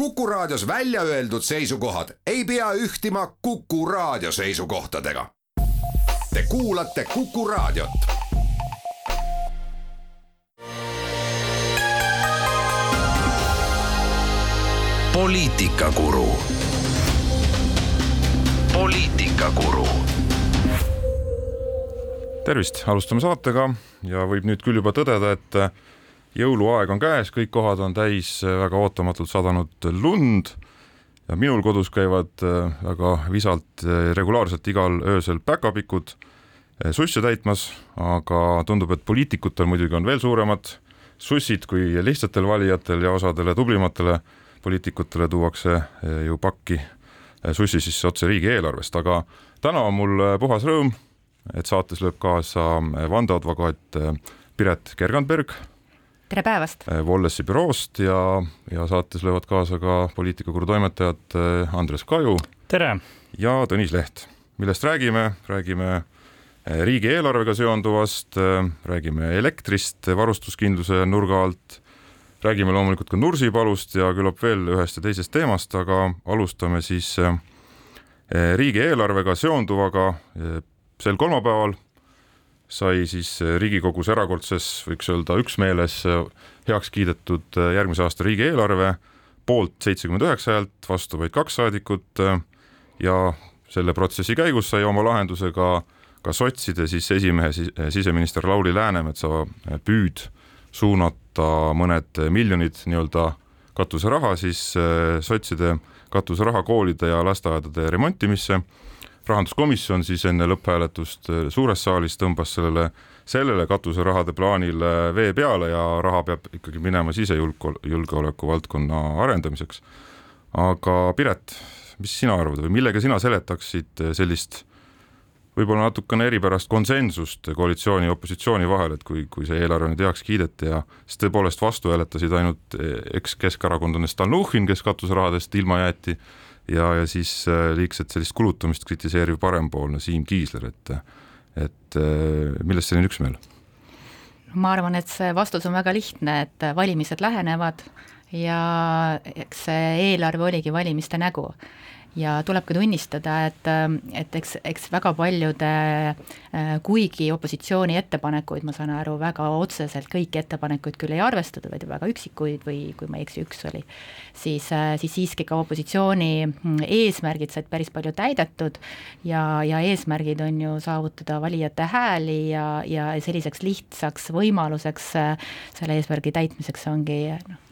Kuku Raadios välja öeldud seisukohad ei pea ühtima Kuku Raadio seisukohtadega. Te kuulate Kuku Raadiot. poliitikakuru. poliitikakuru. tervist, alustame saatega ja võib nüüd küll juba tõdeda, et jõuluaeg on käes, kõik kohad on täis väga ootamatult sadanud lund. Ja minul kodus käivad äh, väga visalt äh, regulaarselt igal öösel päkapikud äh, susse täitmas, aga tundub, et poliitikutel muidugi on veel suuremad sussid kui lihtsatel valijatel ja osadele tublimatele poliitikutele tuuakse ju pakki sussi sisse otse riigieelarvest, aga täna on mul puhas rõõm, et saates lööb kaasa vandeadvokaat Piret Kergandberg tere päevast! Wallesi büroost ja, ja saates löövad kaasa ka poliitikakuru toimetajad eh, Andres Kaju. tere! ja Tõnis Leht. millest räägime, räägime eh, riigieelarvega seonduvast, räägime elektrist varustuskindluse nurga alt, räägime loomulikult ka Nursipalust ja küllap veel ühest ja teisest teemast, aga alustame siis riigieelarvega seonduvaga sel kolmapäeval sai siis äh, Riigikogus erakordses, võiks öelda üksmeeles äh, heaks kiidetud äh, järgmise aasta riigieelarve, poolt seitsekümmend üheksa häält, vastu vaid kaks saadikut ja selle protsessi käigus sai oma lahenduse ka, ka sotside siis esimehe siseminister Lauri Läänemetsa püüd suunata mõned miljonid nii-öelda katuseraha siis sotside katuseraha koolide ja lasteaedade remontimisse rahanduskomisjon siis enne lõpphääletust äh, suures saalis tõmbas sellele, sellele katuserahade plaanile vee peale ja raha peab ikkagi minema sisejulgeoleku valdkonna arendamiseks. aga Piret, mis sina arvad või millega sina seletaksid äh, sellist võib-olla natukene eripärast konsensust koalitsiooni ja opositsiooni vahel, et kui, kui see eelarve nüüd heaks kiideti ja siis tõepoolest vastu hääletasid ainult äh, eks-keskerakondlane Stalnuhhin, kes katuserahadest ilma jäeti ja, ja siis äh, liigset sellist kulutamist kritiseeriv parempoolne Siim Kiisler, et et äh, millest selline üksmeel? ma arvan, et see vastus on väga lihtne, et valimised lähenevad ja eks see eelarve oligi valimiste nägu ja tuleb ka tunnistada, et, et eks, eks väga paljude, kuigi opositsiooni ettepanekuid, ma saan aru, väga otseselt kõiki ettepanekuid küll ei arvestatud, vaid väga üksikuid või kui ma ei eksi, üks oli, siis, siis siiski ka opositsiooni eesmärgid said päris palju täidetud ja, ja eesmärgid on ju saavutada valijate hääli ja, ja selliseks lihtsaks võimaluseks selle eesmärgi täitmiseks ongi noh,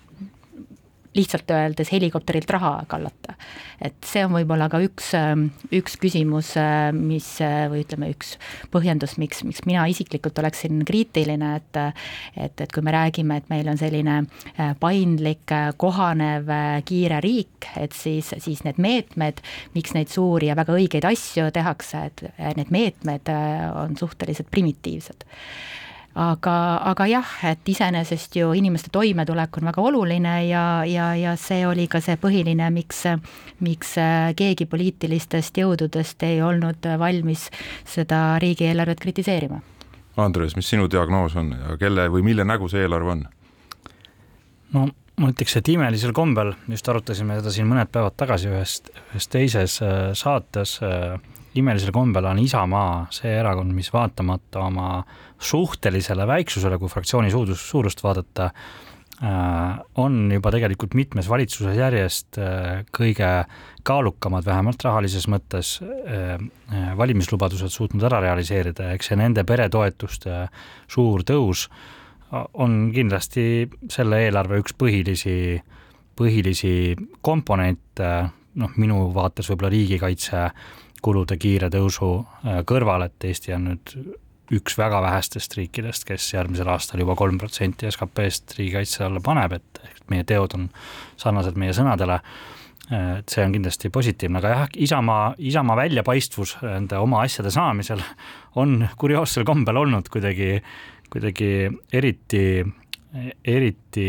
lihtsalt öeldes helikopterilt raha kallata. et see on võib-olla ka üks, ähm, üks küsimus, äh, mis äh, või ütleme, üks põhjendus, miks, miks mina isiklikult oleksin kriitiline, et et, et kui me räägime, et meil on selline äh, paindlik, kohanev, kiire riik, et siis, siis need meetmed, miks neid suuri ja väga õigeid asju tehakse, et need meetmed on suhteliselt primitiivsed aga, aga jah, et iseenesest ju inimeste toimetulek on väga oluline ja, ja, ja see oli ka see põhiline, miks, miks keegi poliitilistest jõududest ei olnud valmis seda riigieelarvet kritiseerima. Andres, mis sinu diagnoos on ja kelle või mille nägu see eelarve on? no ma ütleks, et imelisel kombel, just arutasime seda siin mõned päevad tagasi ühes, ühes teises äh, saates äh, imelisel kombel on Isamaa see erakond, mis vaatamata oma suhtelisele väiksusele, kui fraktsiooni suurust, suurust vaadata, äh, on juba tegelikult mitmes valitsuses järjest äh, kõige kaalukamad, vähemalt rahalises mõttes, äh, valimislubadused suutnud ära realiseerida, eks see nende peretoetuste suur tõus on kindlasti selle eelarve üks põhilisi, põhilisi komponente, noh, minu vaates võib-olla riigikaitse kulude kiire tõusu äh, kõrval, et Eesti on nüüd üks väga vähestest riikidest, kes järgmisel aastal juba kolm protsenti SKP-st riigikaitse alla paneb, et meie teod on sarnased meie sõnadele. Äh, et see on kindlasti positiivne, aga jah, Isamaa, Isamaa väljapaistvus nende oma asjade saamisel on kurioossel kombel olnud kuidagi, kuidagi eriti, eriti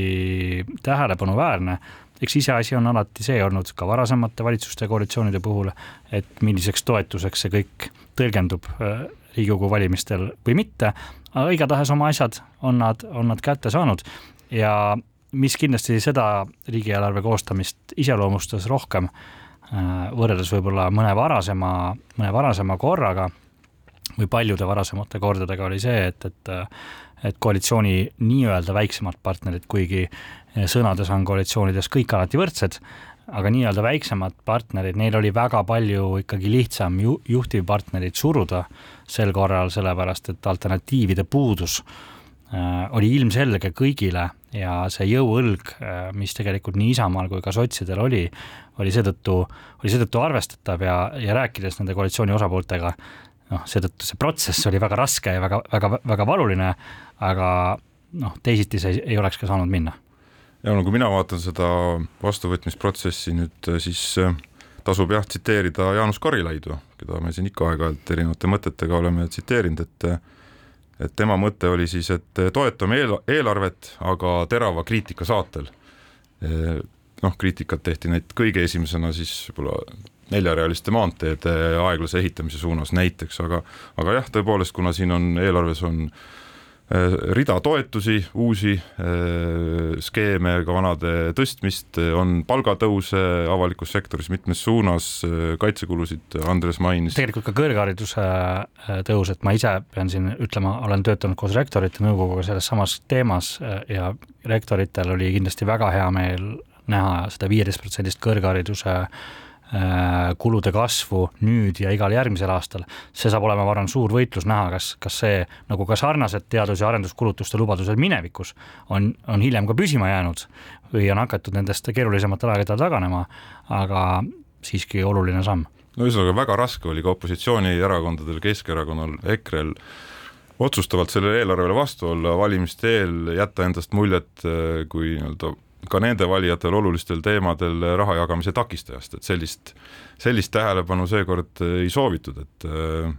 tähelepanuväärne eks iseasi on alati see olnud ka varasemate valitsuste ja koalitsioonide puhul, et milliseks toetuseks see kõik tõlgendub äh, Riigikogu valimistel või mitte, aga igatahes oma asjad on nad, on nad kätte saanud. Ja mis kindlasti seda riigieelarve koostamist iseloomustas rohkem võrreldes võib-olla mõne varasema, mõne varasema korraga või paljude varasemate kordadega oli see, et, et et koalitsiooni nii-öelda väiksemad partnerid, kuigi sõnades on koalitsioonides kõik alati võrdsed, aga nii-öelda väiksemad partnerid, neil oli väga palju ikkagi lihtsam ju, juhtivpartnerit suruda sel korral, sellepärast et alternatiivide puudus äh, oli ilmselge kõigile ja see jõuõlg, äh, mis tegelikult nii Isamaal kui ka sotsidel oli, oli seetõttu, oli seetõttu arvestatav ja, ja rääkides nende koalitsiooni osapooltega, noh, seetõttu see protsess oli väga raske ja väga, väga, väga valuline, aga noh, teisiti see ei, ei oleks ka saanud minna ja no kui mina vaatan seda vastuvõtmisprotsessi nüüd, siis äh, tasub jah tsiteerida Jaanus Karilaidu, keda me siin ikka aeg-ajalt erinevate mõtetega oleme tsiteerinud, et et tema mõte oli siis, et toetame eel, eelarvet, aga terava kriitika saatel. noh, kriitikat tehti neid kõige esimesena siis võib-olla neljarealiste maanteede aeglase ehitamise suunas näiteks, aga aga jah, tõepoolest, kuna siin on eelarves on äh, rida toetusi, uusi äh, skeeme, ka vanade tõstmist, on palgatõuse avalikus sektoris mitmes suunas, äh, kaitsekulusid Andres mainis. tegelikult ka kõrghariduse tõus, et ma ise pean siin ütlema, olen töötanud koos rektorite nõukoguga selles samas teemas ja rektoritel oli kindlasti väga hea meel näha seda viieteist protsendist kõrghariduse Äh, kulude kasvu nüüd ja igal järgmisel aastal, see saab olema, ma arvan, suur võitlus näha, kas, kas see nagu ka sarnased teadus- ja arenduskulutuste lubadused minevikus on, on hiljem ka püsima jäänud või on hakatud nendest keerulisematel aegadel taganema, aga siiski oluline samm. no ühesõnaga väga raske oli ka opositsioonierakondadel, Keskerakonnal, EKRE-l otsustavalt sellele eelarvele vastu olla, valimiste eel jätta endast muljet äh, kui nii-öelda ka nende valijatel olulistel teemadel raha jagamise takistajast, et sellist, sellist tähelepanu seekord ei soovitud, et äh,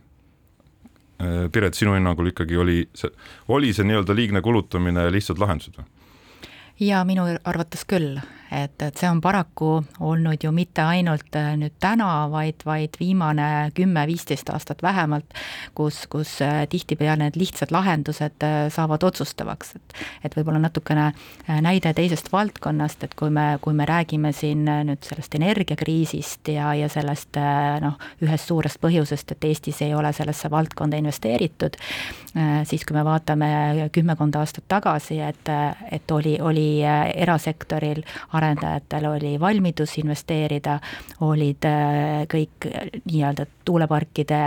Piret, sinu hinnangul ikkagi oli see, oli see nii-öelda liigne kulutamine lihtsad lahendused või? jaa, minu arvates küll, et, et see on paraku olnud ju mitte ainult äh, nüüd täna, vaid, vaid viimane kümme-viisteist aastat vähemalt, kus, kus äh, tihtipeale need lihtsad lahendused äh, saavad otsustavaks, et et võib-olla natukene näide teisest valdkonnast, et kui me, kui me räägime siin nüüd sellest energiakriisist ja, ja sellest noh, ühest suurest põhjusest, et Eestis ei ole sellesse valdkonda investeeritud, siis kui me vaatame kümmekond aastat tagasi, et, et oli, oli erasektoril arendajatel oli valmidus investeerida, olid äh, kõik äh, nii-öelda tuuleparkide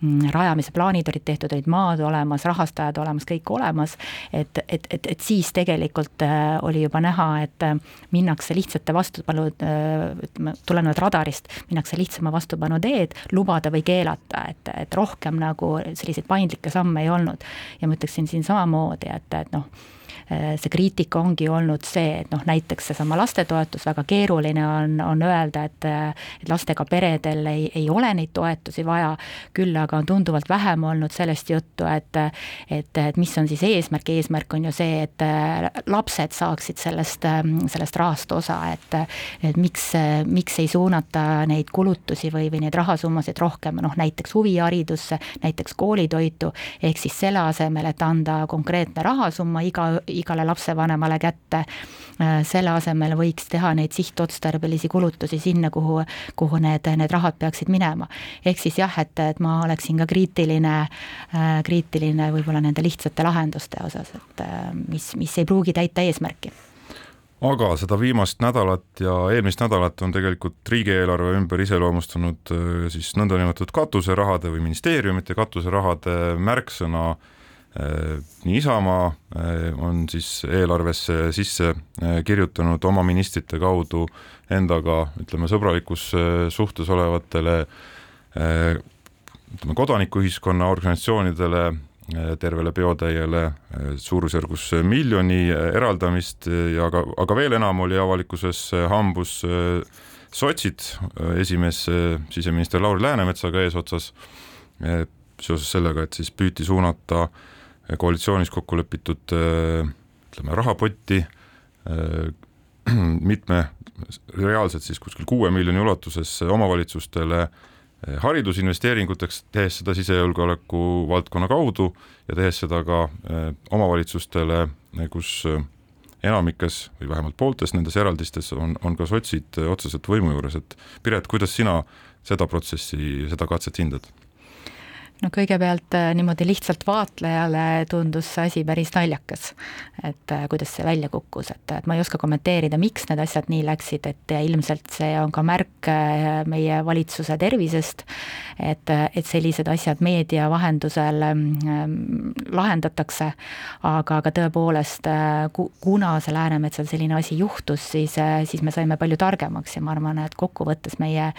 mm, rajamise plaanid olid tehtud, olid maad olemas, rahastajad olemas, kõik olemas, et, et, et, et siis tegelikult äh, oli juba näha, et minnakse lihtsate vastupanu, ütleme, tulenevalt radarist, minnakse lihtsama vastupanu teed, lubada või keelata, et, et rohkem nagu selliseid paindlikke samme ei olnud. ja ma ütleksin siin samamoodi, et, et noh, see kriitika ongi olnud see, et noh, näiteks seesama lastetoetus, väga keeruline on, on öelda, et et lastega peredel ei, ei ole neid toetusi vaja, küll aga on tunduvalt vähem olnud sellest juttu, et et, et mis on siis eesmärk, eesmärk on ju see, et lapsed saaksid sellest, sellest rahast osa, et et miks, miks ei suunata neid kulutusi või, või neid rahasummasid rohkem noh, näiteks huviharidusse, näiteks koolitoitu, ehk siis selle asemel, et anda konkreetne rahasumma iga, igale lapsevanemale kätte. Äh, selle asemel võiks teha neid sihtotstarbelisi kulutusi sinna, kuhu, kuhu need, need rahad peaksid minema. ehk siis jah, et, et ma oleksin ka kriitiline, äh, kriitiline võib-olla nende lihtsate lahenduste osas, et äh, mis, mis ei pruugi täita eesmärki aga seda viimast nädalat ja eelmist nädalat on tegelikult riigieelarve ümber iseloomustanud siis nõndanimetatud katuserahade või ministeeriumite katuserahade märksõna äh, nii Isamaa äh, on siis eelarvesse sisse äh, kirjutanud oma ministrite kaudu endaga ütleme sõbralikus suhtes olevatele ütleme kodanikuühiskonna organisatsioonidele tervele peotäiele suurusjärgus miljoni eraldamist ja aga, aga veel enam oli avalikkuses hambus sotsid, esimees siseminister Lauri Läänemetsaga eesotsas, seoses sellega, et siis püüti suunata äh, koalitsioonis kokku lepitud äh, ütleme, rahapotti äh, mitme, reaalselt siis kuskil kuue miljoni ulatuses omavalitsustele äh, haridusinvesteeringuteks, tehes seda sisejulgeoleku valdkonna kaudu ja tehes seda ka omavalitsustele, kus enamikes või vähemalt pooltes nendes eraldistes on, on ka sotsid otseselt võimu juures, et Piret, kuidas sina seda protsessi, seda katset hindad? No kõigepealt äh, niimoodi lihtsalt vaatlejale tundus see asi päris naljakas. et äh, kuidas see välja kukkus, et, et ma ei oska kommenteerida, miks need asjad nii läksid, et ilmselt see on ka märk äh, meie valitsuse tervisest, et, et sellised asjad meedia vahendusel ähm, lahendatakse, aga, aga tõepoolest, kuna see Läänemetsal selline asi juhtus, siis, siis me saime palju targemaks ja ma arvan, et kokkuvõttes meie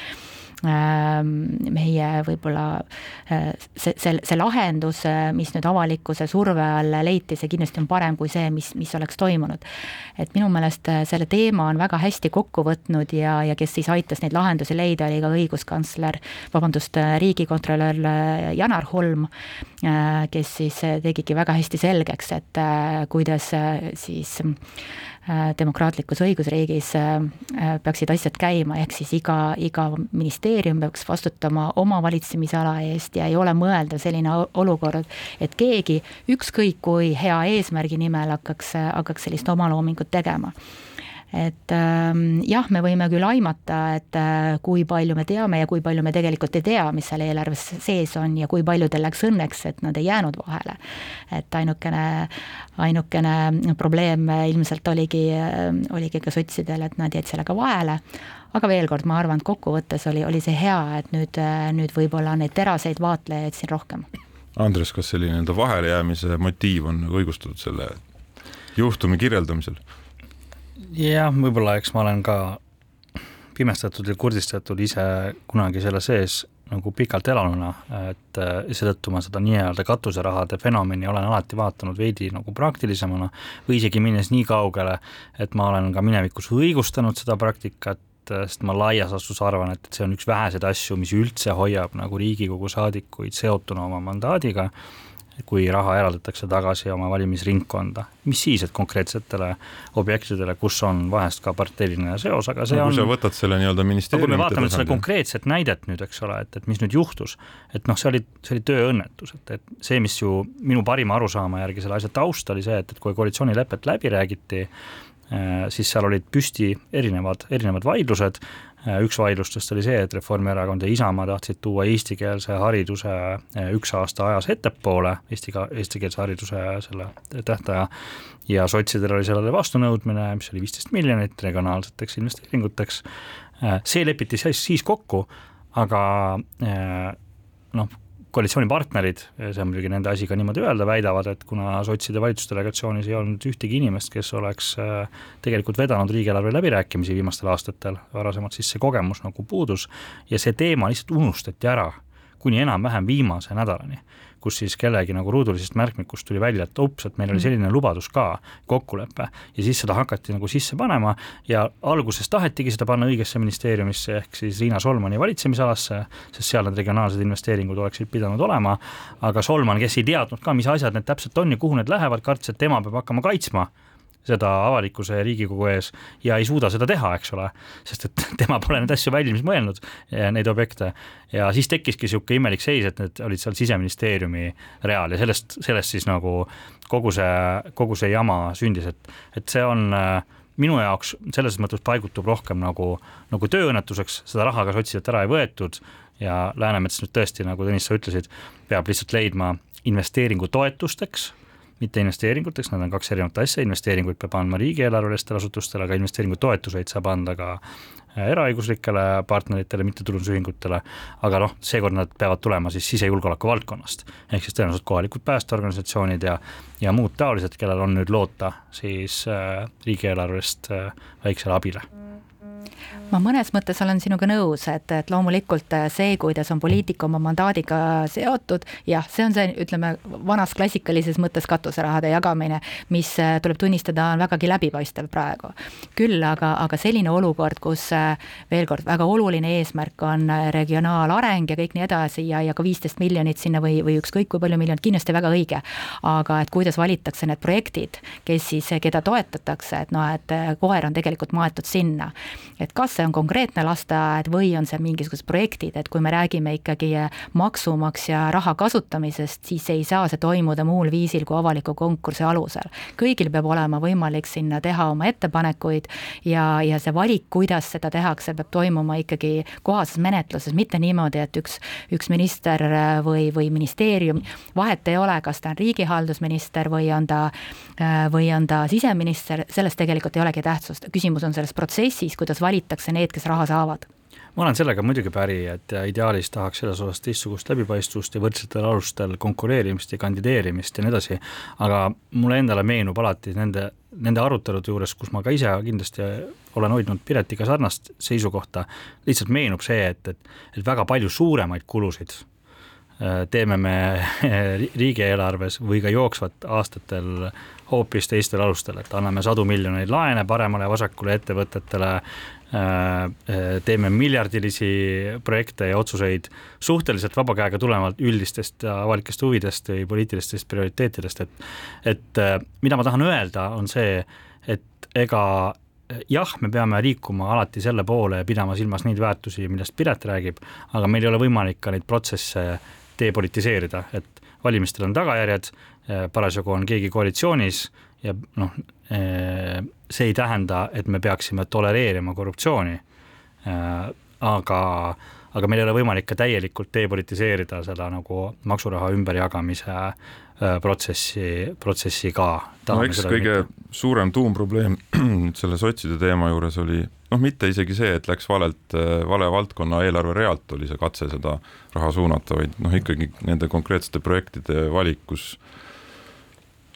meie võib-olla äh, see, see, see lahendus, äh, mis nüüd avalikkuse surve all leiti, see kindlasti on parem kui see, mis, mis oleks toimunud. et minu meelest äh, selle teema on väga hästi kokku võtnud ja, ja kes siis aitas neid lahendusi leida, oli ka õiguskantsler, vabandust, riigikontrolör Janar Holm, kes siis tegigi väga hästi selgeks, et kuidas siis demokraatlikus õigusriigis äh, äh, peaksid asjad käima, ehk siis iga, iga ministeerium peaks vastutama oma valitsemisala eest ja ei ole mõeldav selline olukord, et keegi ükskõik kui hea eesmärgi nimel hakkaks, hakkaks sellist omaloomingut tegema et ähm, jah, me võime küll aimata, et äh, kui palju me teame ja kui palju me tegelikult ei tea, mis seal eelarves sees on ja kui paljudel läks õnneks, et nad ei jäänud vahele. et ainukene, ainukene probleem ilmselt oligi, oligi ka sotsidel, et nad jäid sellega vahele aga veel kord, ma arvan, et kokkuvõttes oli, oli see hea, et nüüd, nüüd võib-olla neid teraseid vaatlejaid siin rohkem. Andres, kas selline nii-öelda vahelejäämise motiiv on õigustatud selle juhtumi kirjeldamisel? Jah, võib-olla eks ma olen ka pimestatud ja kurdistatud ise kunagi selle sees nagu pikalt elanuna, et seetõttu ma seda nii-öelda katuserahade fenomeni olen alati vaatanud veidi nagu praktilisemana või isegi minnes nii kaugele, et ma olen ka minevikus õigustanud seda praktikat, sest ma laias laastus arvan, et see on üks väheseid asju, mis üldse hoiab nagu Riigikogu saadikuid seotuna oma mandaadiga kui raha eraldatakse tagasi oma valimisringkonda, mis siis, et konkreetsetele objektidele, kus on vahest ka parteiline seos, aga see no, on. kui sa võtad selle nii-öelda ministeeriumi. kui me vaatame seda konkreetset näidet nüüd, eks ole, et, et mis nüüd juhtus, et noh, see oli, see oli tööõnnetus, et, et see, mis ju minu parima arusaama järgi selle asja taust oli see, et, et kui koalitsioonilepet läbi räägiti, siis seal olid püsti erinevad, erinevad vaidlused, Äh, üks vaidlustest oli see, et Reformierakond ja Isamaa tahtsid tuua eestikeelse hariduse äh, üks aasta ajas ettepoole, eesti, eestikeelse hariduse selle tähtaja, ja sotsidel oli sellele vastunõudmine, mis oli viisteist miljonit regionaalseteks investeeringuteks, äh, see lepiti siis, siis kokku, aga noh, koalitsioonipartnerid, see on muidugi nende asi ka niimoodi öelda, väidavad, et kuna sotside valitsusdelegatsioonis ei olnud ühtegi inimest, kes oleks äh, tegelikult vedanud riigieelarve läbirääkimisi viimastel aastatel, varasemalt siis see kogemus nagu puudus ja see teema lihtsalt unustati ära kuni enam-vähem viimase nädalani kus siis kellegi nagu ruudulisest märkmikust tuli välja, et ups, et meil oli mm. selline lubadus ka, kokkulepe, ja siis seda hakati nagu sisse panema ja alguses tahetigi seda panna õigesse ministeeriumisse, ehk siis Riina Solmani valitsemisalasse, sest seal need regionaalsed investeeringud oleksid pidanud olema, aga Solman, kes ei teadnud ka, mis asjad need täpselt on ja kuhu need lähevad, kartis, et tema peab hakkama kaitsma seda avalikkuse ja Riigikogu ees ja ei suuda seda teha, eks ole, sest et tema pole neid asju valmis mõelnud, neid objekte. ja siis tekkiski niisugune imelik seis, et need olid seal siseministeeriumi real ja sellest, sellest siis nagu kogu see, kogu see jama sündis, et, et see on äh, minu jaoks selles mõttes paigutub rohkem nagu, nagu tööõnnetuseks, seda raha ka sotsidelt ära ei võetud ja Läänemets nüüd tõesti, nagu Tõnis, sa ütlesid, peab lihtsalt leidma investeeringutoetusteks mitte investeeringuteks, need on kaks erinevat asja, investeeringuid peab andma riigieelarvelistele asutustele, aga investeeringutoetuseid saab anda ka äh, eraõiguslikele partneritele, mittetulundusühingutele, aga noh, seekord nad peavad tulema siis sisejulgeoleku valdkonnast. ehk siis tõenäoliselt kohalikud päästeorganisatsioonid ja, ja muud taolised, kellel on nüüd loota siis äh, riigieelarvest äh, väiksele abile ma mõnes mõttes olen sinuga nõus, et, et loomulikult äh, see, kuidas on poliitika oma mandaadiga seotud, jah, see on see, ütleme, vanas klassikalises mõttes katuserahade jagamine, mis äh, tuleb tunnistada, on vägagi läbipaistev praegu. küll aga, aga selline olukord, kus äh, veel kord, väga oluline eesmärk on regionaalareng ja kõik nii edasi ja, ja ka viisteist miljonit sinna või, või ükskõik kui palju miljonit, kindlasti väga õige. aga et kuidas valitakse need projektid, kes siis, keda toetatakse, et noh, et koer on tegelikult maetud sinna. et kas see see on konkreetne lasteaed või on see mingisugused projektid, et kui me räägime ikkagi maksumaksja raha kasutamisest, siis ei saa see toimuda muul viisil kui avaliku konkursi alusel. kõigil peab olema võimalik sinna teha oma ettepanekuid ja, ja see valik, kuidas seda tehakse, peab toimuma ikkagi kohases menetluses, mitte niimoodi, et üks, üks minister või, või ministeerium, vahet ei ole, kas ta on riigihaldusminister või on ta, või on ta siseminister, sellest tegelikult ei olegi tähtsust, küsimus on selles protsessis, kuidas valitakse need, kes raha saavad. Ma olen sellega muidugi päri, et ideaalis tahaks selles osas teistsugust läbipaistvust ja võrdsetel alustel konkureerimist ja kandideerimist ja nii edasi, aga mulle endale meenub alati nende, nende arutelude juures, kus ma ka ise kindlasti olen hoidnud Piretiga sarnast seisukohta, lihtsalt meenub see, et, et, et väga palju suuremaid kulusid Äh, teeme me riigieelarves või ka jooksvat aastatel hoopis teistel alustel, et anname sadu miljoneid laene paremale ja vasakule ettevõtetele, teeme miljardilisi projekte ja otsuseid suhteliselt vaba käega tulenevalt üldistest avalikest huvidest või poliitilistest prioriteetidest, et et mida ma tahan öelda, on see, et ega jah, me peame liikuma alati selle poole ja pidama silmas neid väärtusi, millest Piret räägib, aga meil ei ole võimalik ka neid protsesse depolitiseerida, et valimistel on tagajärjed, parasjagu on keegi koalitsioonis ja noh, eh, see ei tähenda, et me peaksime tolereerima korruptsiooni. Eh, aga, aga meil ei ole võimalik ka täielikult depolitiseerida seda nagu maksuraha ümberjagamise protsessi, protsessi ka. no eks kõige mitte. suurem tuumprobleem selle sotside teema juures oli noh, mitte isegi see, et läks valelt, vale valdkonna eelarverealt oli see katse seda raha suunata, vaid noh, ikkagi nende konkreetsete projektide valik, kus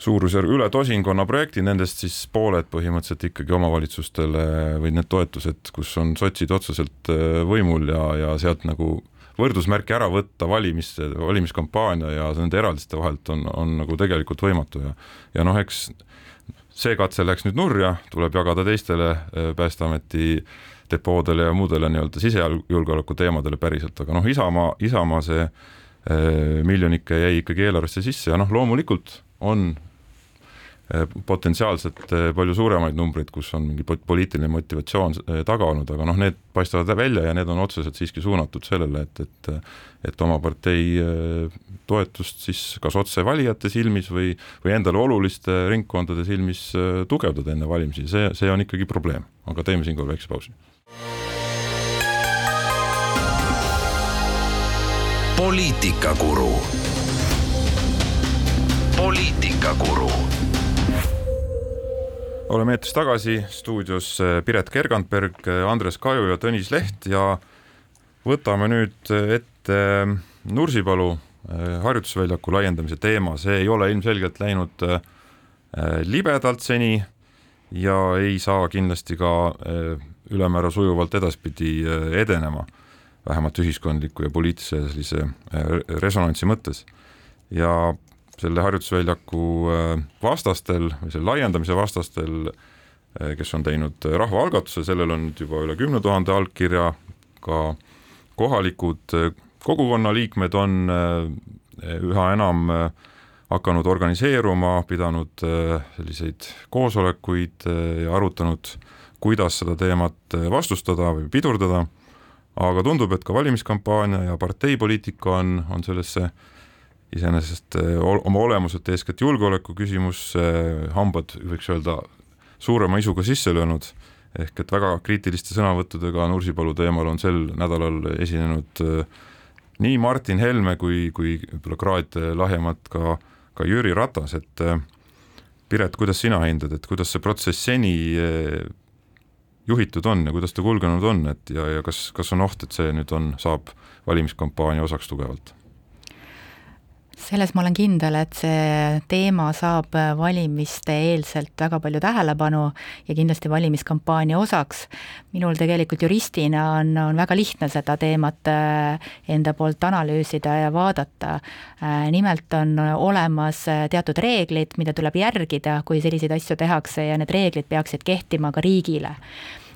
suurusjärg üle tosinkonna projekti, nendest siis pooled põhimõtteliselt ikkagi omavalitsustele või need toetused, kus on sotsid otseselt äh, võimul ja, ja sealt nagu võrdusmärki ära võtta valimiste, valimiskampaania ja nende eraldiste vahelt on, on nagu tegelikult võimatu ja ja noh, eks see katse läks nüüd nurja, tuleb jagada teistele äh, Päästeameti depoodele ja muudele nii-öelda sisejulgeoleku teemadele päriselt, aga noh, Isamaa, Isamaa see äh, miljonike jäi ikkagi eelarvesse sisse ja noh, loomulikult on potentsiaalselt palju suuremaid numbreid, kus on mingi poliitiline motivatsioon taga olnud, aga noh, need paistavad välja ja need on otseselt siiski suunatud sellele, et, et et oma partei toetust siis kas otse valijate silmis või, või endale oluliste ringkondade silmis äh, tugevdada enne valimisi, see, see on ikkagi probleem, aga teeme siinkohal väikse pausi. poliitikakuru. poliitikakuru oleme eetris tagasi, stuudios äh, Piret Kergandberg, äh, Andres Kaju ja Tõnis Leht ja võtame nüüd ette Nursipalu Äh, harjutusväljaku laiendamise teema, see ei ole ilmselgelt läinud äh, libedalt seni ja ei saa kindlasti ka äh, ülemäära sujuvalt edaspidi edenema, vähemalt ühiskondliku ja poliitilise sellise resonantsi mõttes. ja selle harjutusväljaku vastastel või selle laiendamise vastastel, kes on teinud rahvaalgatuse, sellel on nüüd juba üle kümne tuhande allkirja, ka kohalikud kogukonna liikmed on äh, üha enam äh, hakanud organiseeruma, pidanud äh, selliseid koosolekuid ja arutanud, kuidas seda teemat vastustada või pidurdada, aga tundub, et ka valimiskampaania ja parteipoliitika on, on sellesse iseenesest oma olemuselt eeskätt julgeoleku küsimus, hambad võiks öelda suurema isuga sisse löönud, ehk et väga kriitiliste sõnavõttudega Nursipalu teemal on sel nädalal esinenud äh, nii Martin Helme kui, kui võib-olla kraad lahjemalt ka, ka Jüri Ratas, et Piret, kuidas sina hindad, et kuidas see protsess seni juhitud on ja kuidas ta kulgenud on, et ja, ja kas, kas on oht, et see nüüd on, saab valimiskampaania osaks tugevalt? Selles ma olen kindel, et see teema saab valimiste eelselt väga palju tähelepanu ja kindlasti valimiskampaania osaks. minul tegelikult juristina on, on väga lihtne seda teemat äh, enda poolt analüüsida ja vaadata. Äh, nimelt on olemas teatud reeglid, mida tuleb järgida, kui selliseid asju tehakse ja need reeglid peaksid kehtima ka riigile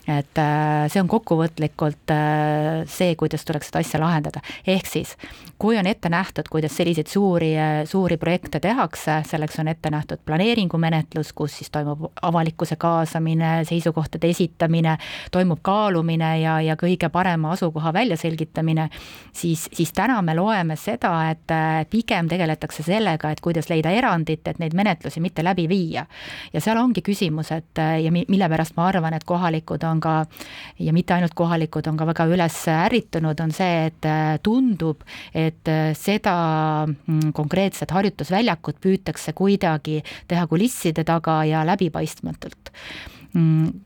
et äh, see on kokkuvõtlikult äh, see, kuidas tuleks seda asja lahendada, ehk siis kui on ette nähtud, kuidas selliseid suuri, suuri projekte tehakse, selleks on ette nähtud planeeringumenetlus, kus siis toimub avalikkuse kaasamine, seisukohtade esitamine, toimub kaalumine ja, ja kõige parema asukoha väljaselgitamine, siis, siis täna me loeme seda, et pigem tegeletakse sellega, et kuidas leida erandit, et neid menetlusi mitte läbi viia. ja seal ongi küsimus, et ja mille pärast ma arvan, et kohalikud on ka ja mitte ainult kohalikud on ka väga üles ärritunud, on see, et äh, tundub, et äh, seda mm, konkreetset harjutusväljakut püütakse kuidagi teha kulisside taga ja läbipaistmatult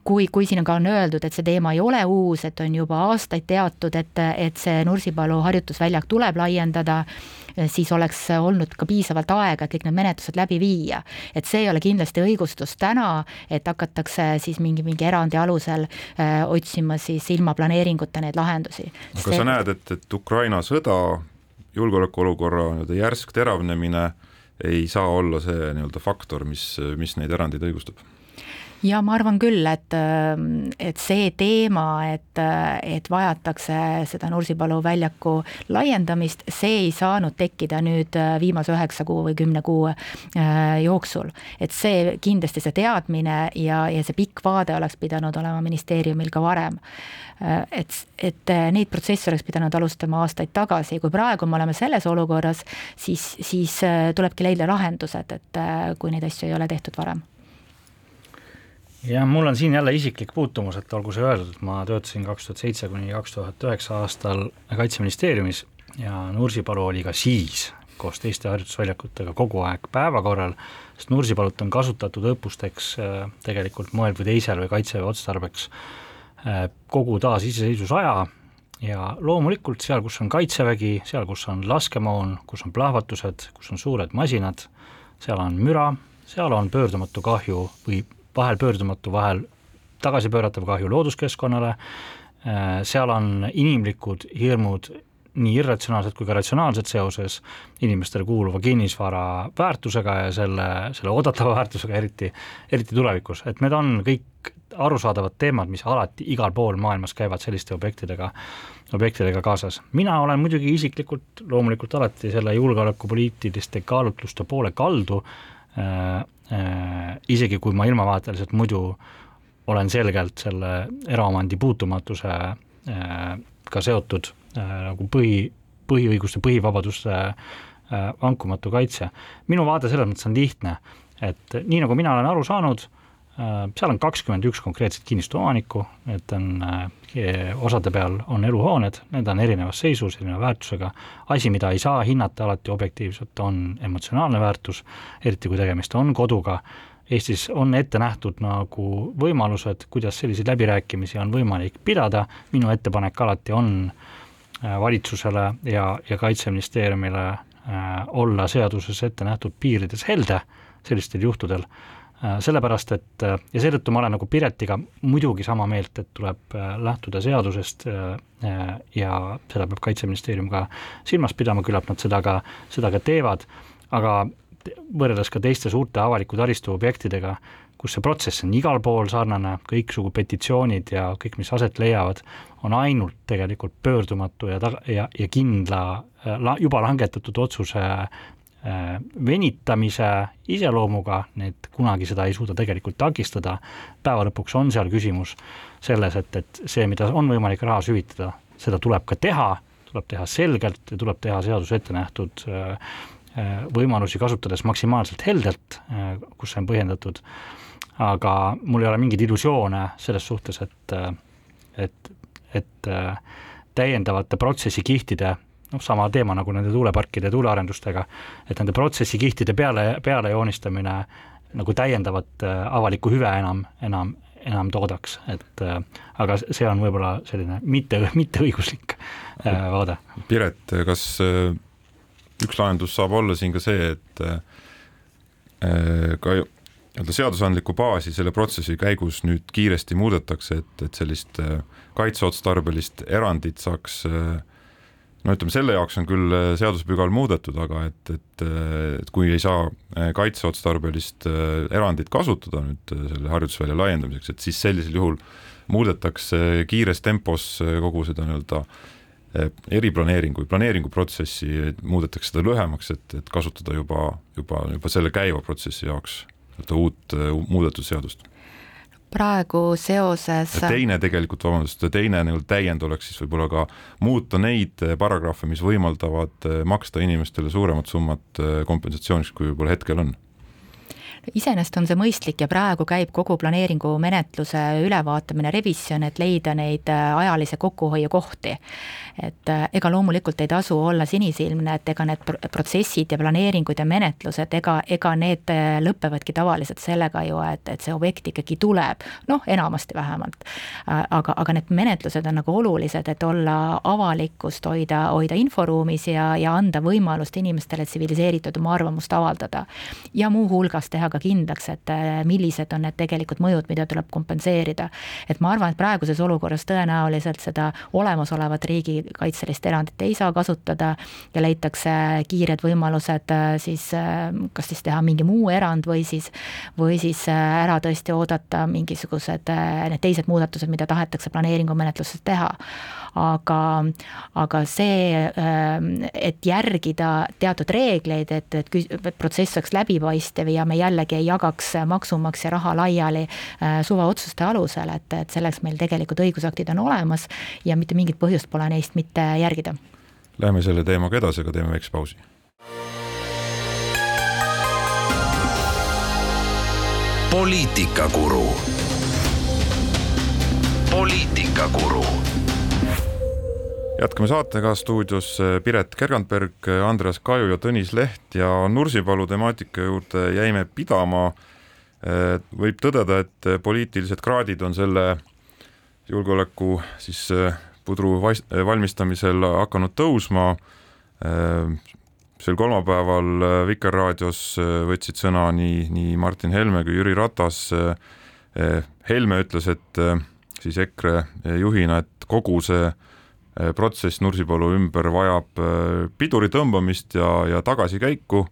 kui, kui siin ka on öeldud, et see teema ei ole uus, et on juba aastaid teatud, et, et see Nursipalu harjutusväljak tuleb laiendada siis oleks olnud ka piisavalt aega, et kõik need menetlused läbi viia. et see ei ole kindlasti õigustus täna, et hakatakse siis mingi, mingi erandi alusel äh, otsima siis ilma planeeringuta neid lahendusi. aga see... sa näed, et, et Ukraina sõda, julgeolekuolukorra nii-öelda järsk teravnemine ei saa olla see nii-öelda faktor, mis, mis neid erandeid õigustab ja ma arvan küll, et, et see teema, et, et vajatakse seda Nursipalu väljaku laiendamist, see ei saanud tekkida nüüd viimase üheksa kuu või kümne kuu äh, jooksul. et see kindlasti, see teadmine ja, ja see pikk vaade oleks pidanud olema ministeeriumil ka varem. Äh, et, et neid protsesse oleks pidanud alustama aastaid tagasi, kui praegu me oleme selles olukorras, siis, siis äh, tulebki leida lahendused, et kui neid asju ei ole tehtud varem jah, mul on siin jälle isiklik puutumus, et olgu see öeldud, ma töötasin kaks tuhat seitse kuni kaks tuhat üheksa aastal Kaitseministeeriumis ja Nursipalu oli ka siis koos teiste harjutusväljakutega kogu aeg päevakorral, sest Nursipalut on kasutatud õppusteks äh, tegelikult moel või teisel või kaitseväe otstarbeks äh, kogu taasiseseisvusaja ja loomulikult seal, kus on kaitsevägi, seal, kus on laskemoon, kus on plahvatused, kus on suured masinad, seal on müra, seal on pöördumatu kahju või vahel pöördumatu, vahel tagasipööratav kahju looduskeskkonnale, äh, seal on inimlikud hirmud nii irratsionaalsed kui ka ratsionaalsed seoses inimestele kuuluva kinnisvara väärtusega ja selle, selle oodatava väärtusega, eriti, eriti tulevikus, et need on kõik arusaadavad teemad, mis alati igal pool maailmas käivad selliste objektidega, objektidega kaasas. mina olen muidugi isiklikult loomulikult alati selle julgeolekupoliitiliste kaalutluste poole kaldu äh,, isegi kui ma ilmavaateliselt muidu olen selgelt selle eraomandi puutumatuse äh, seotud äh, nagu põhi, põhiõiguste, põhivabaduste vankumatu kaitse. minu vaade selles mõttes on lihtne, et nii, nagu mina olen aru saanud, Äh, seal on kakskümmend üks konkreetset kinnistu omanikku, need on, äh, osade peal on eluhooned, need on erinevas seisus, erineva väärtusega, asi, mida ei saa hinnata alati objektiivselt, on emotsionaalne väärtus, eriti kui tegemist on koduga, Eestis on ette nähtud nagu võimalused, kuidas selliseid läbirääkimisi on võimalik pidada, minu ettepanek alati on äh, valitsusele ja, ja Kaitseministeeriumile äh, olla seaduses ette nähtud piirides helde sellistel juhtudel. Äh, sellepärast, et äh, ja seetõttu ma olen nagu Piretiga muidugi sama meelt, et tuleb äh, lähtuda seadusest ja seda peab Kaitseministeerium ka silmas pidama, küllap nad seda ka, seda ka teevad, aga võrreldes ka teiste suurte avaliku taristu objektidega, kus see protsess on igal pool sarnane, kõiksugu petitsioonid ja kõik, mis aset leiavad, on ainult tegelikult pöördumatu ja taga, ja, ja kindla la, juba langetatud otsuse Äh, venitamise iseloomuga, need kunagi seda ei suuda tegelikult takistada, päeva lõpuks on seal küsimus selles, et, et see, mida on võimalik rahas hüvitada, seda tuleb ka teha, tuleb teha selgelt ja tuleb teha seaduses ette nähtud äh, äh, võimalusi kasutades maksimaalselt heldelt, kus see on põhjendatud, aga mul ei ole mingeid illusioone selles suhtes, et, et, et täiendavate protsessikihtide noh, sama teema nagu nende tuuleparkide tuulearendustega, et nende protsessikihtide peale, peale joonistamine nagu täiendavat äh, avalikku hüve enam, enam, enam toodaks, et äh, aga see on võib-olla selline mitte, mitteõiguslik äh, vaade. Piret, kas üks lahendus saab olla siin ka see, et ka nii-öelda seadusandlikku baasi selle protsessi käigus nüüd kiiresti muudetakse, et, et sellist kaitseotstarbelist erandit saaks äh, no ütleme, selle jaoks on küll äh, seadusepügal muudetud, aga et, et, äh, et kui ei saa äh, kaitseotstarbelist erandit kasutada nüüd selle harjutusvälja laiendamiseks, et siis sellisel juhul muudetakse kiires tempos kogu seda nii-öelda eriplaneeringu või planeeringuprotsessi muudetakse seda lühemaks, et, et kasutada juba, juba, juba selle käiva protsessi jaoks nii-öelda uut, muudetud seadust praegu seoses. teine tegelikult, vabandust, teine nii-öelda täiend oleks siis võib-olla ka muuta neid paragrahve, mis võimaldavad maksta inimestele suuremat summat kompensatsiooniks, kui võib-olla hetkel on iseenesest on see mõistlik ja praegu käib kogu planeeringu menetluse ülevaatamine, revisjon, et leida neid äh, ajalise kokkuhoiu kohti. et äh, ega loomulikult ei tasu olla sinisilmne, et ega need protsessid ja planeeringud ja menetlused, ega, ega need äh, lõpevadki tavaliselt sellega ju, et, et see objekt ikkagi tuleb, noh, enamasti vähemalt. aga, aga need menetlused on nagu olulised, et olla avalikkust hoida, hoida inforuumis ja, ja anda võimalust inimestele tsiviliseeritud oma arvamust avaldada. ja muuhulgas teha ka kindlaks, et äh, millised on need tegelikud mõjud, mida tuleb kompenseerida. et ma arvan, et praeguses olukorras tõenäoliselt seda olemasolevat riigikaitselist erandit ei saa kasutada ja leitakse kiired võimalused äh, siis äh, kas siis teha mingi muu erand või siis, või siis ära tõesti oodata mingisugused need teised muudatused, mida tahetakse planeeringumenetluses teha aga, aga see, ähm, et järgida teatud reegleid, et, et, et protsess oleks läbipaistev ja me jällegi ei jagaks maksumaksja raha laiali äh, suvaotsuste alusel, et, et selleks meil tegelikult õigusaktid on olemas ja mitte mingit põhjust pole neist mitte järgida. Läheme selle teemaga edasi, aga teeme väikse pausi. poliitikakuru poliitikakuru jätkame saatega stuudios eh, Piret Kergandberg, Andreas Kaju ja Tõnis Leht ja Nursipalu temaatika juurde jäime pidama. Eh, võib tõdeda, et poliitilised kraadid on selle julgeoleku siis eh, pudru valmistamisel hakanud tõusma. sel kolmapäeval Vikerraadios võtsid sõna nii, nii Martin Helme kui Jüri Ratas. Helme ütles, et siis EKRE juhina, et kogu see Äh, protsess Nursipalu ümber vajab äh, piduri tõmbamist ja, ja tagasikäiku,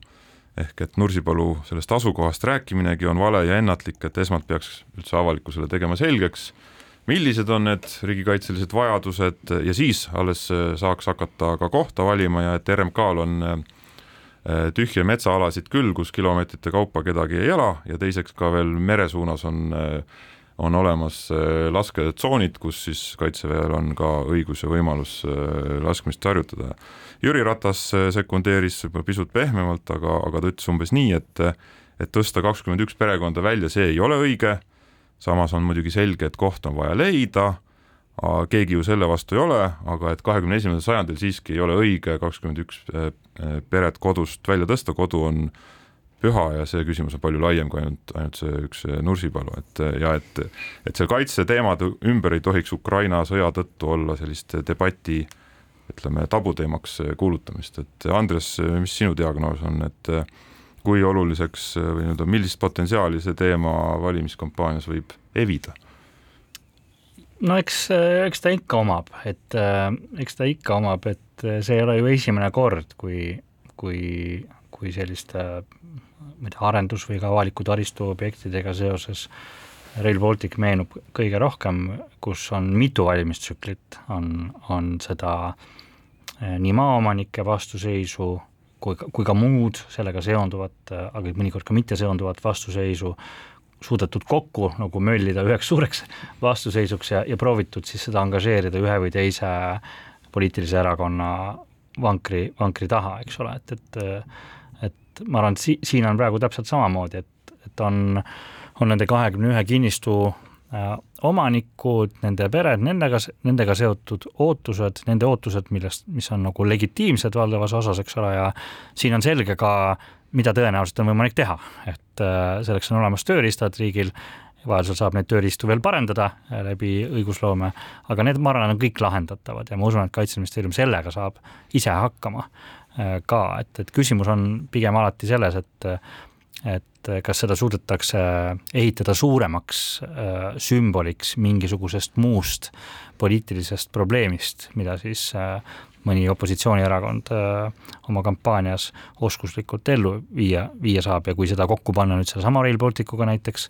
ehk et Nursipalu sellest asukohast rääkiminegi on vale ja ennatlik, et esmalt peaks üldse avalikkusele tegema selgeks, millised on need riigikaitselised vajadused ja siis alles äh, saaks hakata ka kohta valima ja et RMK-l on tühje metsaalasid küll, kus kilomeetrite kaupa kedagi ei ela ja teiseks ka veel meresuunas on äh, on olemas äh, lasketsoonid, kus siis kaitseväel on ka õigus ja võimalus äh, laskmist harjutada. Jüri Ratas äh, sekundeeris võib-olla pisut pehmemalt, aga, aga ta ütles umbes nii, et et tõsta kakskümmend üks perekonda välja, see ei ole õige, samas on muidugi selge, et koht on vaja leida, keegi ju selle vastu ei ole, aga et kahekümne esimesel sajandil siiski ei ole õige kakskümmend üks peret kodust välja tõsta, kodu on äh, püha ja see küsimus on palju laiem kui ainult, ainult see üks Nursipalu, et ja et, et seal kaitseteemade ümber ei tohiks Ukraina sõja tõttu olla sellist debati ütleme, tabuteemaks kuulutamist, et Andres, mis sinu diagnoos on, et kui oluliseks või nii-öelda, millist potentsiaali see teema valimiskampaanias võib evida? no eks, eks ta ikka omab, et eks ta ikka omab, et see ei ole ju esimene kord, kui, kui, kui selliste ma ei tea, arendus- või ka avaliku taristu objektidega seoses Rail Baltic meenub kõige rohkem, kus on mitu valimistsüklit, on, on seda eh, nii maaomanike vastuseisu kui, kui ka muud sellega seonduvat, aga mõnikord ka mitte seonduvat vastuseisu, suudetud kokku nagu möllida üheks suureks vastuseisuks ja, ja proovitud siis seda angažeerida ühe või teise poliitilise erakonna vankri, vankri taha, eks ole, et, et et ma arvan, et si-, siin on praegu täpselt samamoodi, et, et on, on nende kahekümne ühe kinnistu äh, omanikud, nende pered, nendega, nendega seotud ootused, nende ootused, millest, mis on nagu legitiimsed valdavas osas, eks ole, ja siin on selge ka, mida tõenäoliselt on võimalik teha, et äh, selleks on olemas tööriistad riigil, vajadusel saab neid tööriistu veel parendada äh, läbi õigusloome, aga need, ma arvan, on kõik lahendatavad ja ma usun, et Kaitseministeerium sellega saab ise hakkama. Äh, ka, et, et küsimus on pigem alati selles, et et kas seda suudetakse ehitada suuremaks äh, sümboliks mingisugusest muust poliitilisest probleemist, mida siis äh, mõni opositsioonierakond oma kampaanias oskuslikult ellu viia, viia saab. Ja kui seda kokku panna nüüd sellesama Rail Balticuga näiteks,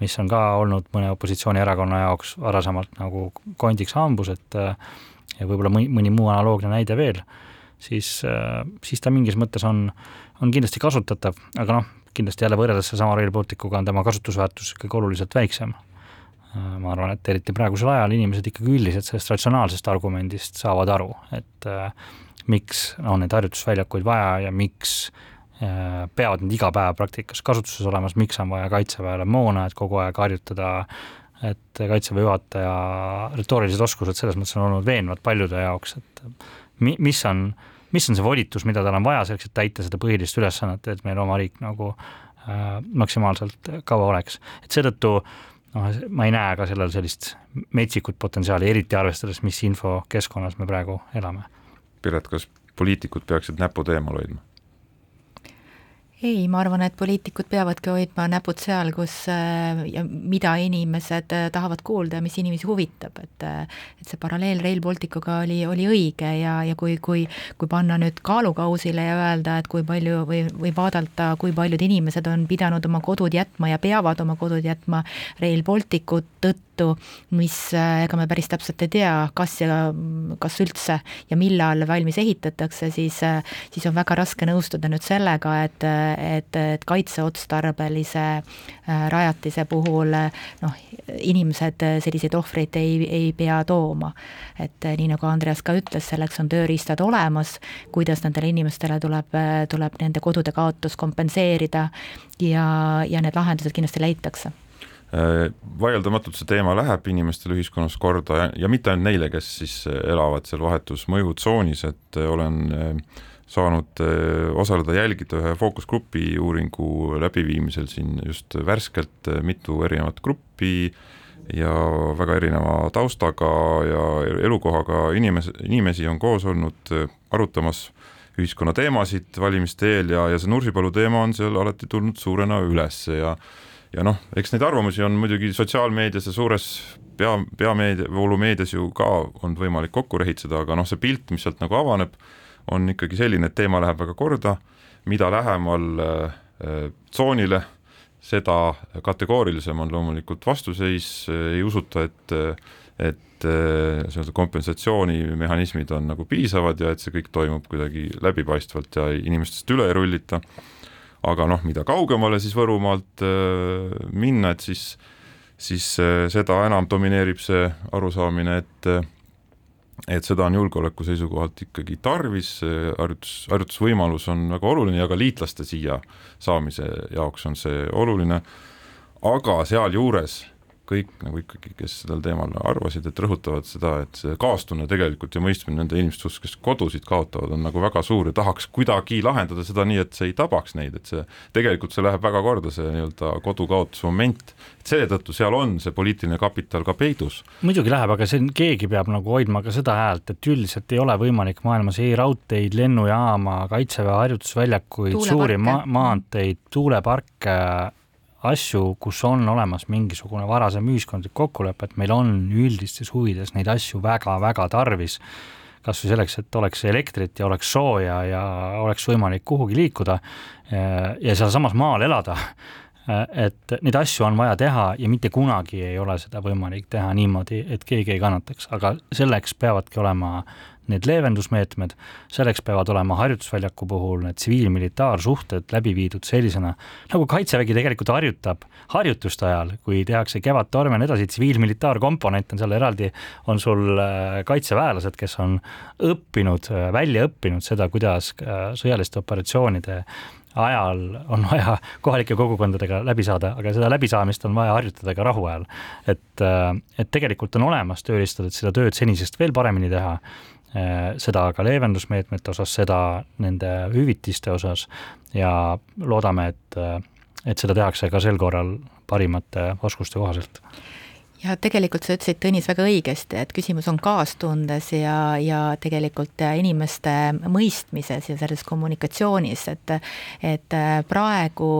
mis on ka olnud mõne opositsioonierakonna jaoks varasemalt nagu kondiks hambus, et ja võib-olla mõni, mõni muu analoogne näide veel, siis, siis ta mingis mõttes on, on kindlasti kasutatav, aga noh, kindlasti jälle võrreldes sellesama Rail Balticuga on tema kasutusväärtus ikkagi oluliselt väiksem. ma arvan, et eriti praegusel ajal inimesed ikkagi üldiselt sellest ratsionaalsest argumendist saavad aru, et äh, miks on neid harjutusväljakuid vaja ja miks äh, peavad need iga päev praktikas kasutuses olemas, miks on vaja Kaitseväele moona, et kogu aeg harjutada et Kaitseväe juhataja retoorilised oskused selles mõttes on olnud veenvad paljude jaoks, et mi-, mis on äh, mis on see volitus, mida tal on vaja selleks, et täita seda põhilist ülesannet, et meil oma riik nagu äh, maksimaalselt kaua oleks. et seetõttu noh, ma ei näe ka sellel sellist metsikut potentsiaali, eriti arvestades, mis infokeskkonnas me praegu elame. Piret, kas poliitikud peaksid näpud eemal hoidma? Ei, ma arvan, et poliitikud peavadki hoidma näpud seal, kus äh, ja mida inimesed äh, tahavad kuulda ja mis inimesi huvitab, et äh, et see paralleel Rail Balticuga oli, oli õige ja, ja kui, kui kui panna nüüd kaalukausile ja öelda, et kui palju või, või vaadata, kui paljud inimesed on pidanud oma kodud jätma ja peavad oma kodud jätma Rail Balticu tõttu, mis ega me päris täpselt ei tea, kas ja kas üldse ja millal valmis ehitatakse, siis, siis on väga raske nõustuda nüüd sellega, et, et, et kaitseotstarbelise äh, rajatise puhul noh, inimesed selliseid ohvreid ei, ei pea tooma. et nii, nagu Andreas ka ütles, selleks on tööriistad olemas, kuidas nendele inimestele tuleb, tuleb nende kodude kaotus kompenseerida ja, ja need lahendused kindlasti leitakse Äh, vaieldamatult see teema läheb inimestele ühiskonnas korda ja, ja mitte ainult neile, kes siis äh, elavad seal vahetus mõjutsoonis, et äh, olen saanud osaleda, jälgida ühe fookusgrupi uuringu läbiviimisel siin just värskelt mitu erinevat gruppi ja väga erineva taustaga ja elukohaga inimes-, inimesi on koos olnud arutamas ühiskonna teemasid valimiste eel ja, ja see Nursipalu teema on seal alati tulnud suurena üles ja ja noh, eks neid arvamusi on muidugi sotsiaalmeedias ja suures pea, peameedia, voolumeedias ju ka on võimalik kokku rehitseda, aga noh, see pilt, mis sealt nagu avaneb, on ikkagi selline, et teema läheb väga korda, mida lähemal äh, tsoonile äh,, seda kategoorilisem on loomulikult vastuseis, ei usuta, et et äh, nii-öelda kompensatsioonimehhanismid on nagu piisavad ja et see kõik toimub kuidagi läbipaistvalt ja inimestest üle ei rullita. Aga noh, mida kaugemale siis Võrumaalt äh, minna, et siis, siis äh, seda enam domineerib see arusaamine, et et seda on julgeoleku seisukohalt ikkagi tarvis, harjutus, harjutusvõimalus on väga oluline ja ka liitlaste siia saamise jaoks on see oluline, aga sealjuures kõik nagu ikkagi, kes sellel teemal arvasid, et rõhutavad seda, et see kaastunne tegelikult ja mõistmine nende inimeste suhtes, kes kodusid kaotavad, on nagu väga suur ja tahaks kuidagi lahendada seda nii, et see ei tabaks neid, et see tegelikult see läheb väga korda, see nii-öelda kodu kaotuse moment. seetõttu seal on see poliitiline kapital ka peidus. muidugi läheb, aga see, keegi peab nagu hoidma ka seda häält, et üldiselt ei ole võimalik maailmas ei raudteid, lennujaama, kaitseväe harjutusväljakuid, suuri ma maanteid, tuuleparke asju, kus on olemas mingisugune varasem ühiskondlik kokkulepe, et meil on üldistes huvides neid asju väga-väga tarvis, kas või selleks, et oleks elektrit ja oleks sooja ja oleks võimalik kuhugi liikuda ja sealsamas maal elada, et neid asju on vaja teha ja mitte kunagi ei ole seda võimalik teha niimoodi, et keegi ei kannataks, aga selleks peavadki olema need leevendusmeetmed, selleks peavad olema harjutusväljaku puhul need tsiviil-militaarsuhted läbi viidud sellisena, nagu Kaitsevägi tegelikult harjutab harjutuste ajal, kui tehakse kevadtorme ja nii edasi, tsiviil-militaarkomponent on seal eraldi, on sul äh, kaitseväelased, kes on õppinud, äh, välja õppinud seda, kuidas äh, sõjaliste operatsioonide ajal on vaja kohalike kogukondadega läbi saada, aga seda läbisaamist on vaja harjutada ka rahu ajal. et, et tegelikult on olemas tööriistad, et seda tööd senisest veel paremini teha seda ka leevendusmeetmete osas, seda nende hüvitiste osas. Ja loodame, et, äh, et seda tehakse ka sel korral parimate oskuste kohaselt ja tegelikult sa ütlesid, Tõnis, väga õigesti, et küsimus on kaastundes ja, ja tegelikult inimeste mõistmises ja selles kommunikatsioonis, et et praegu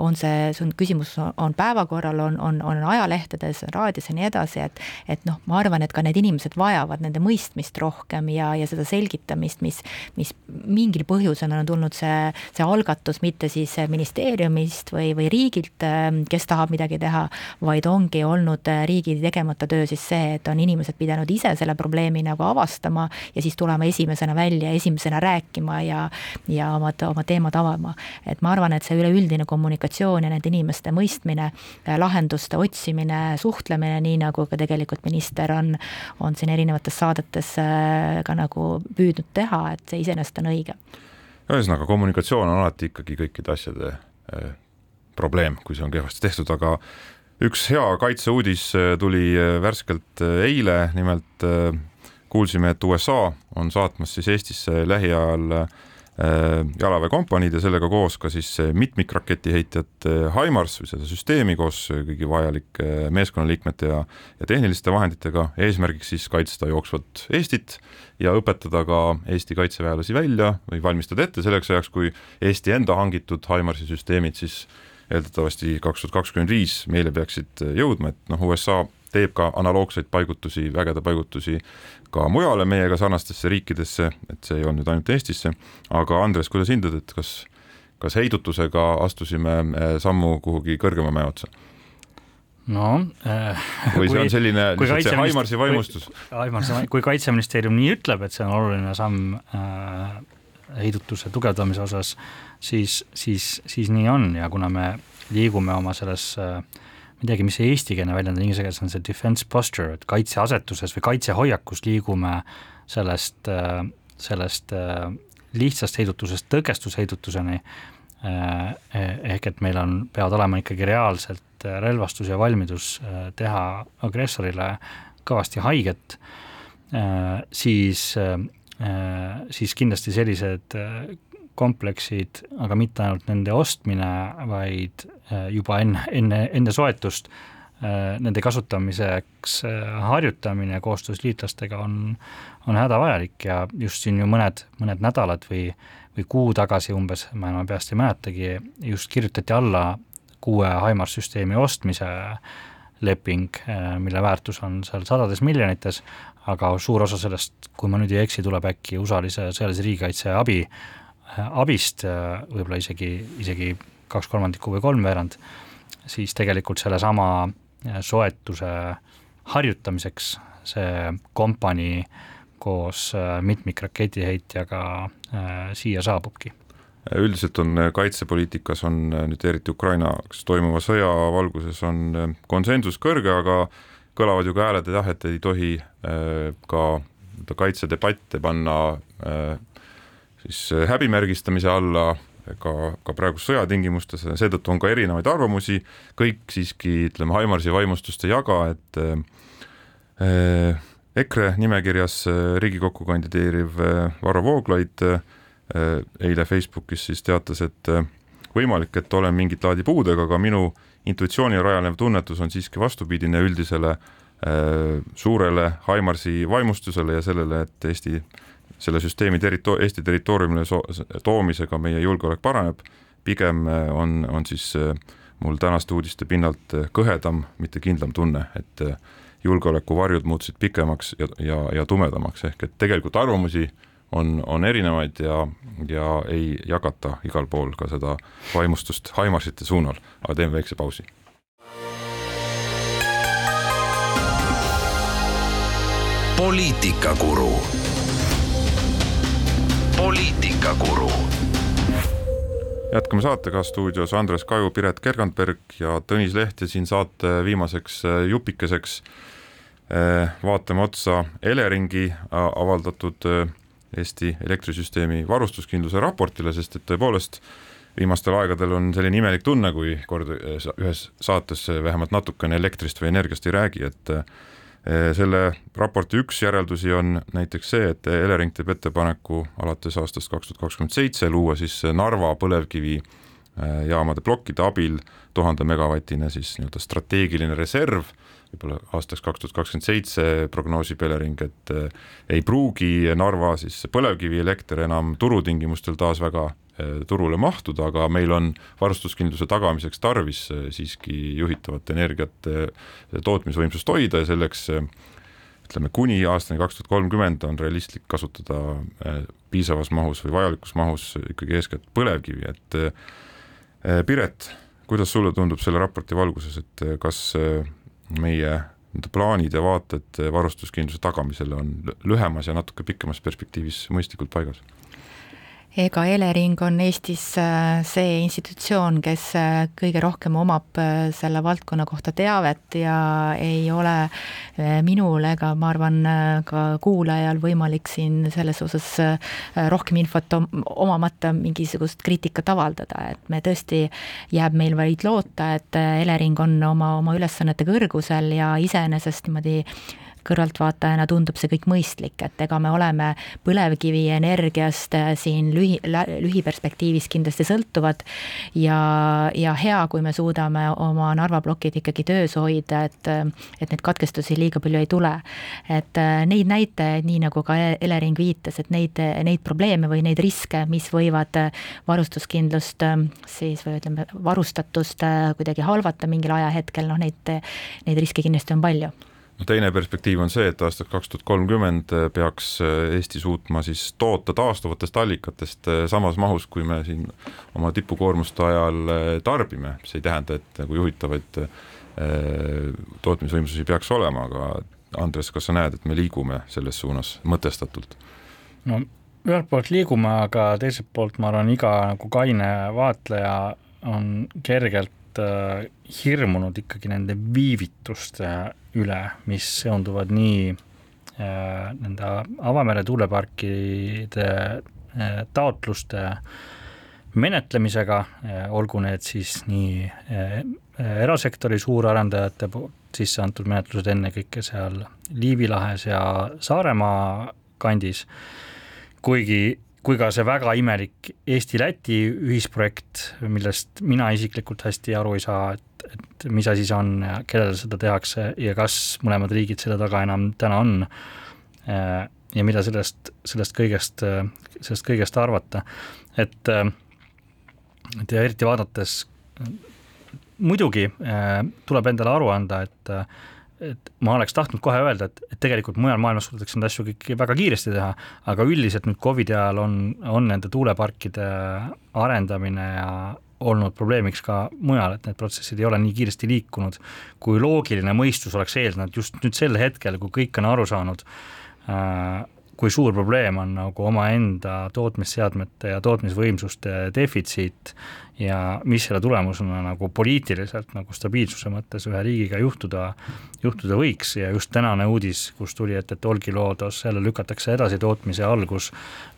on see, see on küsimus, on päevakorral, on, on, on ajalehtedes, raadios ja nii edasi, et et noh, ma arvan, et ka need inimesed vajavad nende mõistmist rohkem ja, ja seda selgitamist, mis, mis mingil põhjusel on tulnud see, see algatus mitte siis ministeeriumist või, või riigilt, kes tahab midagi teha, vaid ongi olnud riigi tegemata töö siis see, et on inimesed pidanud ise selle probleemi nagu avastama ja siis tulema esimesena välja, esimesena rääkima ja, ja omad, oma teemad avama. et ma arvan, et see üleüldine kommunikatsioon ja nende inimeste mõistmine, lahenduste otsimine, suhtlemine, nii nagu ka tegelikult minister on, on siin erinevates saadetes äh, ka nagu püüdnud teha, et see iseenesest on õige. ühesõnaga, kommunikatsioon on alati ikkagi kõikide asjade äh, probleem, kui see on kehvasti tehtud, aga üks hea kaitseuudis äh, tuli äh, värskelt äh, eile, nimelt kuulsime, et USA on saatmas siis Eestisse lähiajal jalaväekompaniid ja sellega koos ka siis mitmikraketiheitjat HIMARS või seda süsteemi koos kõigi vajalike meeskonnaliikmete ja, ja tehniliste vahenditega, eesmärgiks siis kaitsta jooksvat Eestit ja õpetada ka Eesti kaitseväelasi välja või valmistada ette selleks ajaks, kui Eesti enda hangitud HIMARS-i süsteemid siis eeldatavasti kaks tuhat kakskümmend viis meile peaksid jõudma, et noh, USA teeb ka analoogseid paigutusi, vägede paigutusi ka mujale meiega sarnastesse riikidesse, et see ei olnud ainult Eestisse, aga Andres, kuidas hindad, et kas, kas heidutusega astusime eh, sammu kuhugi kõrgema mäe otsa? no äh, või see on selline lihtsalt see Aimarsi vaimustus? Aimarsi, kui Kaitseministeerium nii ütleb, et see on oluline samm äh, heidutuse tugevdamise osas, siis, siis, siis nii on ja kuna me liigume oma selles äh, ma ei teagi, mis see eestikeelne väljend on, inglise keeles on see defense posture, et kaitseasetuses või kaitsehoiakus liigume sellest, äh, sellest äh, lihtsast heidutusest tõkestusheidutuseni, ehk et meil on, peavad olema ikkagi reaalselt relvastus ja valmidus teha agressorile kõvasti haiget, siis, siis kindlasti sellised kompleksid, aga mitte ainult nende ostmine, vaid äh, juba enne, enne, enne soetust äh, nende kasutamiseks äh, harjutamine koostöös liitlastega on, on hädavajalik ja just siin ju mõned, mõned nädalad või, või kuu tagasi umbes, ma enam peast ei mäletagi, just kirjutati alla kuue HIMARS süsteemi ostmise leping, mille väärtus on seal sadades miljonites, aga suur osa sellest, kui ma nüüd ei eksi, tuleb äkki USA-lise sõjalise riigikaitse abi abist, äh, võib-olla isegi, isegi kaks kolmandikku või kolmveerand, siis tegelikult sellesama äh, soetuse harjutamiseks see kompanii koos äh, mitmikraketiheitjaga siia saabubki. Üldiselt on kaitsepoliitikas on nüüd eriti Ukrainas toimuva sõja valguses on konsensus kõrge, aga kõlavad ju ka hääled, et jah, et ei tohi ka kaitsedebatte panna siis äh, häbimärgistamise alla ka, ka praegust sõjatingimustes, seetõttu on ka erinevaid arvamusi, kõik siiski ütleme, Haimarsi vaimustust ei jaga, et äh, EKRE nimekirjas äh, Riigikokku kandideeriv äh, Varro Vooglaid äh, eile Facebookis siis teatas, et äh, võimalik, et olen mingit laadi puudega, aga minu intuitsioonil rajanev tunnetus on siiski vastupidine üldisele suurele Haimarsi vaimustusele ja sellele, et Eesti selle süsteemi territo-, Eesti territooriumile so-, toomisega meie julgeolek paraneb, pigem äh, on, on siis äh, mul tänaste uudiste pinnalt äh, kõhedam, mitte kindlam tunne, et julgeolekuvarjud muutusid pikemaks ja, ja, ja tumedamaks, ehk et tegelikult arvamusi on, on erinevaid ja, ja ei jagata igal pool ka seda vaimustust Haimarsite suunal, aga teeme väikse pausi. poliitikakuru poliitikakuru. jätkame saatega stuudios Andres Kaju, Piret Kergandberg ja Tõnis Leht ja siin saate viimaseks äh, jupikeseks äh, vaatame otsa Eleringi äh, avaldatud Eesti elektrisüsteemi varustuskindluse raportile, sest et tõepoolest viimastel aegadel on selline imelik tunne, kui kord ühes saates vähemalt natukene elektrist või energiast ei räägi, et selle raporti üks järeldusi on näiteks see, et Elering teeb ettepaneku alates aastast kaks tuhat kakskümmend seitse luua siis Narva põlevkivi jaamade plokkide abil tuhande megavatine siis nii-öelda strateegiline reserv, võib-olla aastaks kaks tuhat kakskümmend seitse prognoosib Elering, et ei pruugi Narva siis põlevkivielekter enam turutingimustel taas väga turule mahtuda, aga meil on varustuskindluse tagamiseks tarvis siiski juhitavat energiat tootmisvõimsust hoida ja selleks ütleme, kuni aastani kaks tuhat kolmkümmend on realistlik kasutada äh, piisavas mahus või vajalikus mahus ikkagi eeskätt põlevkivi, et äh, Piret, kuidas sulle tundub selle raporti valguses, et äh, kas meie nii-öelda plaanid ja vaated varustuskindluse tagamisele on lühemas ja natuke pikemas perspektiivis mõistlikult paigas? Ega Elering on Eestis äh, see institutsioon, kes äh, kõige rohkem omab äh, selle valdkonna kohta teavet ja ei ole minul ega ma arvan, ka kuulajal võimalik siin selles osas rohkem infot omamata mingisugust kriitikat avaldada, et me tõesti, jääb meil vaid loota, et Elering on oma, oma ülesannete kõrgusel ja iseenesest niimoodi kõrvaltvaatajana tundub see kõik mõistlik, et ega me oleme põlevkivienergiast äh, siin lühi, lühiperspektiivis kindlasti sõltuvad ja, ja hea, kui me suudame oma Narva plokid ikkagi töös hoida, et, et neid katkestusi liiga palju ei tule. et äh, neid näitajaid, nii nagu ka Elering viitas, et neid, neid probleeme või neid riske, mis võivad varustuskindlust siis või ütleme, varustatust kuidagi halvata mingil ajahetkel, noh neid, neid riske kindlasti on palju no teine perspektiiv on see, et aastaks kaks tuhat kolmkümmend peaks Eesti suutma siis toota taastuvatest allikatest samas mahus, kui me siin oma tipukoormuste ajal tarbime, see ei tähenda, et nagu juhitavaid tootmisvõimsusi peaks olema, aga Andres, kas sa näed, et me liigume selles suunas mõtestatult? no ühelt poolt liigume, aga teiselt poolt ma arvan, iga nagu kaine vaatleja on kergelt äh, hirmunud ikkagi nende viivituste üle, mis seonduvad nii äh, nende avamere tuuleparkide äh, taotluste menetlemisega äh,, olgu need siis nii äh, erasektori suurarendajate poolt sisse antud menetlused ennekõike seal Liivi lahes ja Saaremaa kandis, kuigi kui ka see väga imelik Eesti-Läti ühisprojekt, millest mina isiklikult hästi aru ei saa, et, et mis asi see on ja kellele seda tehakse ja kas mõlemad riigid selle taga enam täna on. ja mida sellest, sellest kõigest, sellest kõigest arvata, et, et ja eriti vaadates muidugi tuleb endale aru anda, et et ma oleks tahtnud kohe öelda, et, et tegelikult mujal maailmas suudetakse neid asju kõiki väga kiiresti teha, aga üldiselt nüüd Covidi ajal on, on nende tuuleparkide arendamine ja olnud probleemiks ka mujal, et need protsessid ei ole nii kiiresti liikunud, kui loogiline mõistus oleks eeldanud just nüüd sel hetkel, kui kõik on aru saanud äh,, kui suur probleem on nagu omaenda tootmisseadmete ja tootmisvõimsuste defitsiit ja mis selle tulemusena nagu poliitiliselt nagu stabiilsuse mõttes ühe riigiga juhtuda, juhtuda võiks. Ja just tänane uudis, kus tuli, et, et Olkiluotos jälle lükatakse edasi tootmise algus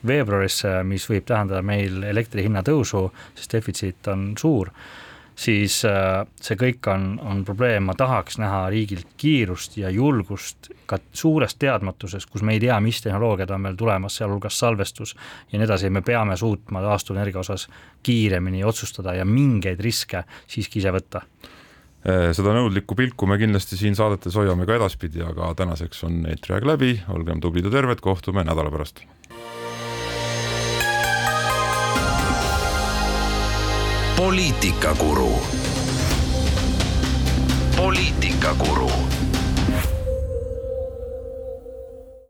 veebruarisse, mis võib tähendada meil elektri hinna tõusu, sest defitsiit on suur siis äh, see kõik on, on probleem, ma tahaks näha riigilt kiirust ja julgust ka suures teadmatuses, kus me ei tea, mis tehnoloogiad on meil tulemas, sealhulgas salvestus ja nii edasi, me peame suutma taastuvenergia osas kiiremini otsustada ja mingeid riske siiski ise võtta. Äh, seda nõudlikku pilku me kindlasti siin saadetes hoiame ka edaspidi, aga tänaseks on eetriaeg läbi, olgem tublid ja terved, kohtume nädala pärast poliitikakuru. poliitikakuru